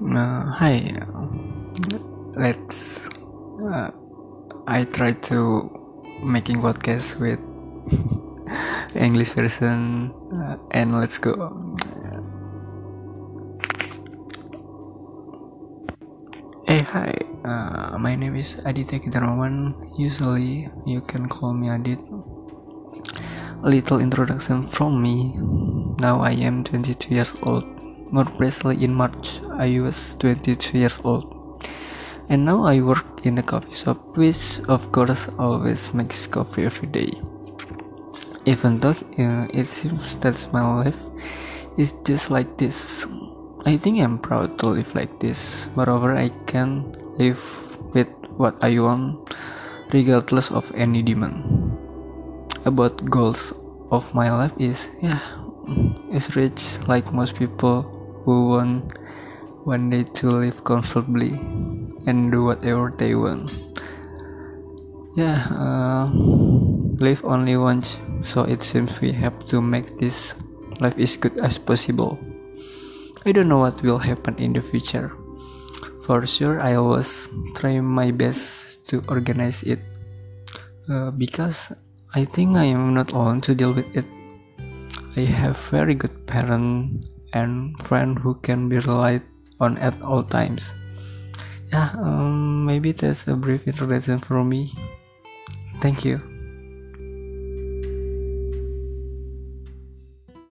Uh, hi, let's. Uh, I try to making podcast with English version, uh, and let's go. Hey, hi. Uh, my name is Aditya Kidarmawan. Usually, you can call me Adit. Little introduction from me. Now I am 22 years old. More precisely, in March, I was 22 years old. And now I work in a coffee shop, which of course always makes coffee every day. Even though uh, it seems that my life is just like this, I think I'm proud to live like this. Moreover, I can live with what I want, regardless of any demand. About goals of my life is yeah, is rich like most people who want one day to live comfortably and do whatever they want. Yeah, uh, live only once, so it seems we have to make this life as good as possible. I don't know what will happen in the future. For sure, I always try my best to organize it uh, because I think I am not alone to deal with it. I have very good parents and friend who can be relied on at all times. Yeah, um, maybe that's a brief introduction for me. Thank you.